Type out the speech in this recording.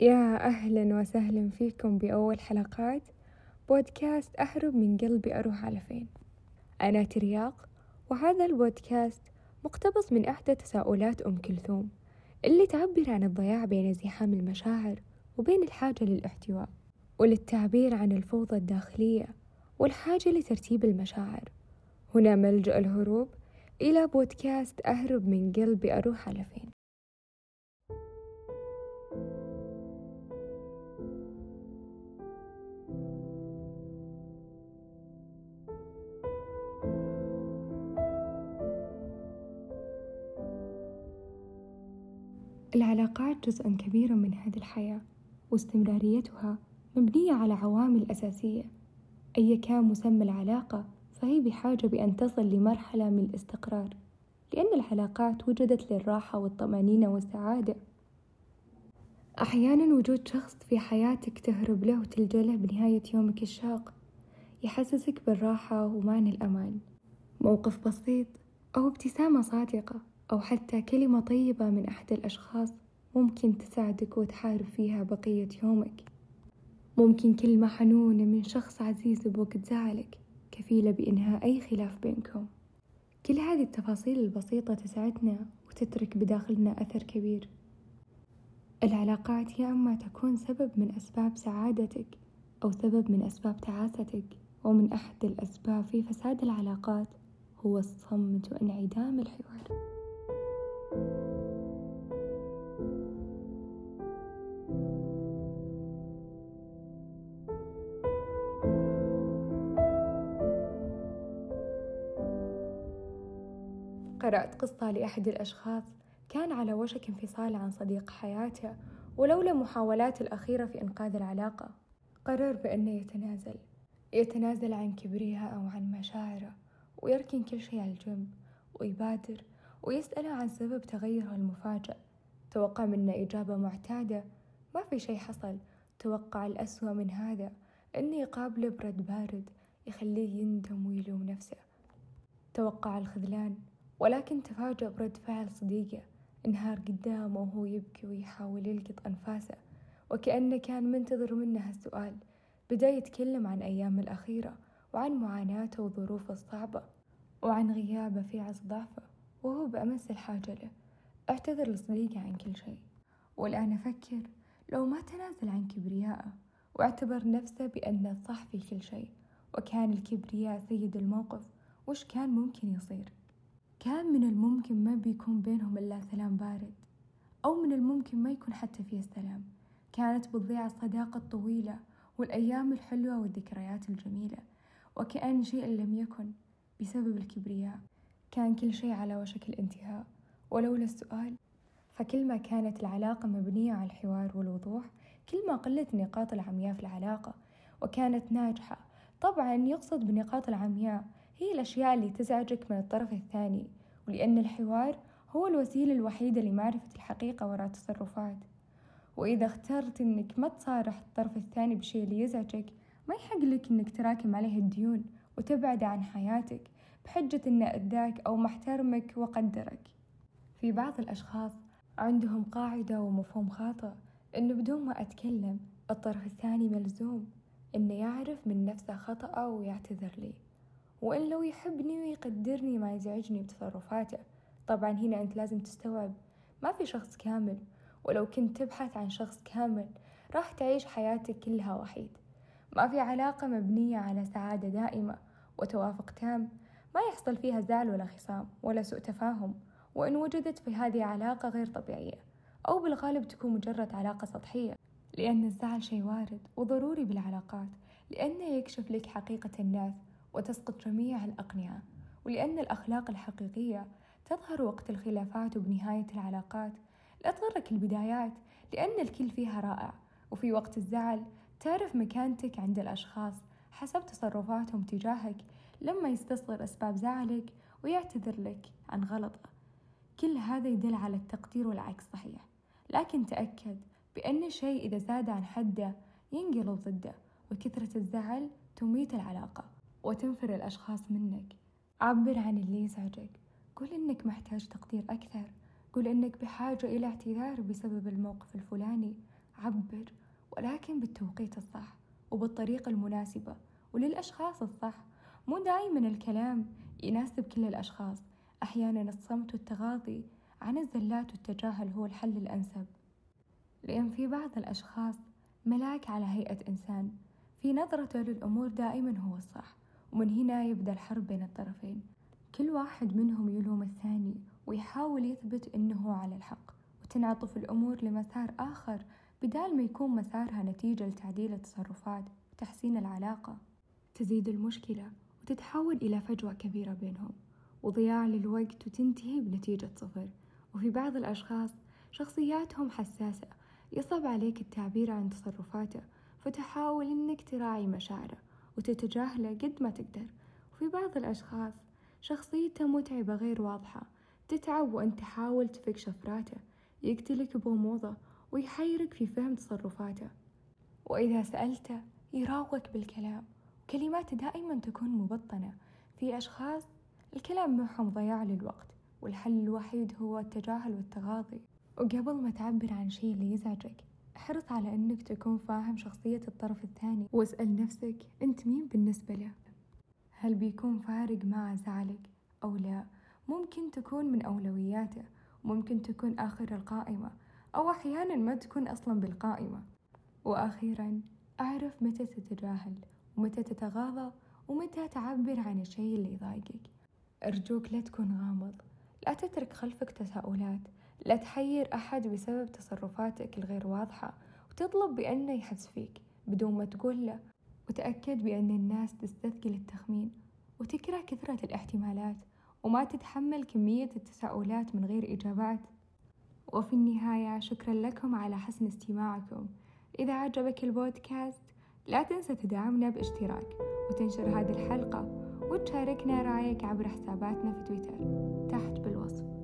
يا أهلا وسهلا فيكم بأول حلقات بودكاست أهرب من قلبي أروح على فين. أنا ترياق وهذا البودكاست مقتبس من إحدى تساؤلات أم كلثوم اللي تعبر عن الضياع بين زحام المشاعر وبين الحاجة للاحتواء وللتعبير عن الفوضى الداخلية والحاجة لترتيب المشاعر. هنا ملجأ الهروب إلى بودكاست أهرب من قلبي أروح على فين. العلاقات جزء كبير من هذه الحياة واستمراريتها مبنية على عوامل أساسية. أي كان مسمى العلاقة فهي بحاجة بأن تصل لمرحلة من الاستقرار لأن العلاقات وجدت للراحة والطمأنينة والسعادة. أحيانا وجود شخص في حياتك تهرب له وتلجأ له بنهاية يومك الشاق يحسسك بالراحة ومعنى الأمان. موقف بسيط أو ابتسامة صادقة أو حتى كلمة طيبة من أحد الأشخاص ممكن تساعدك وتحارب فيها بقية يومك. ممكن كلمة حنونة من شخص عزيز بوقت زعلك كفيلة بإنهاء أي خلاف بينكم. كل هذه التفاصيل البسيطة تساعدنا وتترك بداخلنا أثر كبير. العلاقات يا أما تكون سبب من أسباب سعادتك أو سبب من أسباب تعاستك ومن أحد الأسباب في فساد العلاقات هو الصمت وانعدام الحوار. قرأت قصة لأحد الأشخاص كان على وشك انفصال عن صديق حياته ولولا محاولات الأخيرة في إنقاذ العلاقة قرر بأنه يتنازل. يتنازل عن كبرها أو عن مشاعره ويركن كل شيء على الجنب ويبادر ويسأله عن سبب تغيره المفاجئ توقع منه إجابة معتادة. ما في شي حصل. توقع الأسوأ من هذا. إني يقابله برد بارد يخليه يندم ويلوم نفسه. توقع الخذلان. ولكن تفاجأ برد فعل صديقه. انهار قدامه وهو يبكي ويحاول يلقط أنفاسه. وكأنه كان منتظر منه هالسؤال بدأ يتكلم عن أيامه الأخيرة وعن معاناته وظروفه الصعبة وعن غيابه في عز ضعفه وهو بأمس الحاجة له أعتذر لصديقه عن كل شيء. والآن أفكر لو ما تنازل عن كبريائه وأعتبر نفسه بأنه صح في كل شيء وكان الكبرياء سيد الموقف وش كان ممكن يصير؟ كان من الممكن ما بيكون بينهم إلا سلام بارد أو من الممكن ما يكون حتى فيه سلام كانت بتضيع الصداقة الطويلة والأيام الحلوة والذكريات الجميلة وكأن شيء لم يكن بسبب الكبرياء. كان كل شيء على وشك الانتهاء ولولا السؤال فكل ما كانت العلاقة مبنية على الحوار والوضوح كل ما قلت النقاط العمياء في العلاقة وكانت ناجحة. طبعا يقصد بالنقاط العمياء هي الأشياء اللي تزعجك من الطرف الثاني ولأن الحوار هو الوسيلة الوحيدة لمعرفة الحقيقة وراء التصرفات. وإذا اخترت إنك ما تصارح الطرف الثاني بالشيء اللي يزعجك ما يحق لك إنك تراكم عليه الديون وتبعد عن حياتك. بحجة إنه أذاك أو محترمك وقدرك في بعض الأشخاص عندهم قاعدة ومفهوم خاطئ إنه بدون ما أتكلم الطرف الثاني ملزوم إنه يعرف من نفسه خطأه ويعتذر لي. وإن لو يحبني ويقدرني ما يزعجني بتصرفاته. طبعا هنا أنت لازم تستوعب ما في شخص كامل. ولو كنت تبحث عن شخص كامل راح تعيش حياتك كلها وحيد. ما في علاقة مبنية على سعادة دائمة وتوافق تام. ما يحصل فيها زعل ولا خصام ولا سوء تفاهم وإن وجدت في هذه علاقة غير طبيعية أو بالغالب تكون مجرد علاقة سطحية. لأن الزعل شيء وارد وضروري بالعلاقات لأنه يكشف لك حقيقة الناس وتسقط جميع الأقنعة ولأن الأخلاق الحقيقية تظهر وقت الخلافات وبنهاية العلاقات. لا تغرك البدايات لأن الكل فيها رائع وفي وقت الزعل تعرف مكانتك عند الأشخاص حسب تصرفاتهم تجاهك. لما يستصغر أسباب زعلك ويعتذر لك عن غلطة. كل هذا يدل على التقدير والعكس صحيح. لكن تأكد بأن الشيء إذا زاد عن حده ينقلب ضده وكثرة الزعل تميت العلاقة وتنفر الأشخاص منك. عبر عن اللي يزعجك. قول إنك محتاج تقدير أكثر. قول إنك بحاجة إلى اعتذار بسبب الموقف الفلاني. عبر ولكن بالتوقيت الصح وبالطريقة المناسبة وللأشخاص الصح. مو دايما الكلام يناسب كل الأشخاص. أحيانا الصمت والتغاضي عن الزلات والتجاهل هو الحل الأنسب. لأن في بعض الأشخاص ملاك على هيئة إنسان. في نظرته للأمور دائما هو الصح ومن هنا يبدأ الحرب بين الطرفين. كل واحد منهم يلوم الثاني ويحاول يثبت أنه على الحق وتنعطف الأمور لمسار آخر بدال ما يكون مسارها نتيجة لتعديل التصرفات وتحسين العلاقة. تزيد المشكلة وتتحول إلى فجوة كبيرة بينهم وضياع للوقت وتنتهي بنتيجة صفر. وفي بعض الأشخاص شخصياتهم حساسة يصعب عليك التعبير عن تصرفاته فتحاول إنك تراعي مشاعره وتتجاهله قد ما تقدر. وفي بعض الأشخاص شخصيته متعبة غير واضحة تتعب وأنت تحاول تفك شفراته يقتلك بغموضه ويحيرك في فهم تصرفاته. وإذا سألته يراوغك بالكلام وكلماته دائما تكون مبطنة. في أشخاص الكلام معهم ضياع للوقت والحل الوحيد هو التجاهل والتغاضي. وقبل ما تعبر عن شيء اللي يزعجك احرص على أنك تكون فاهم شخصية الطرف الثاني واسأل نفسك أنت مين بالنسبة له. هل بيكون فارق مع زعلك أو لا؟ ممكن تكون من أولوياته ممكن تكون آخر القائمة أو أحيانا ما تكون أصلا بالقائمة. وأخيرا أعرف متى تتجاهل. ومتى تتغاضى ومتى تعبر عن الشيء اللي يضايقك. أرجوك لا تكون غامض لا تترك خلفك تساؤلات لا تحير أحد بسبب تصرفاتك الغير واضحة وتطلب بأنه يحس فيك بدون ما تقول له وتأكد بأن الناس تستثقل التخمين وتكره كثرة الاحتمالات وما تتحمل كمية التساؤلات من غير إجابات. وفي النهاية شكرا لكم على حسن استماعكم. إذا عجبك البودكاست لا تنسى تدعمنا باشتراك وتنشر هذه الحلقة وتشاركنا رأيك عبر حساباتنا في تويتر تحت بالوصف.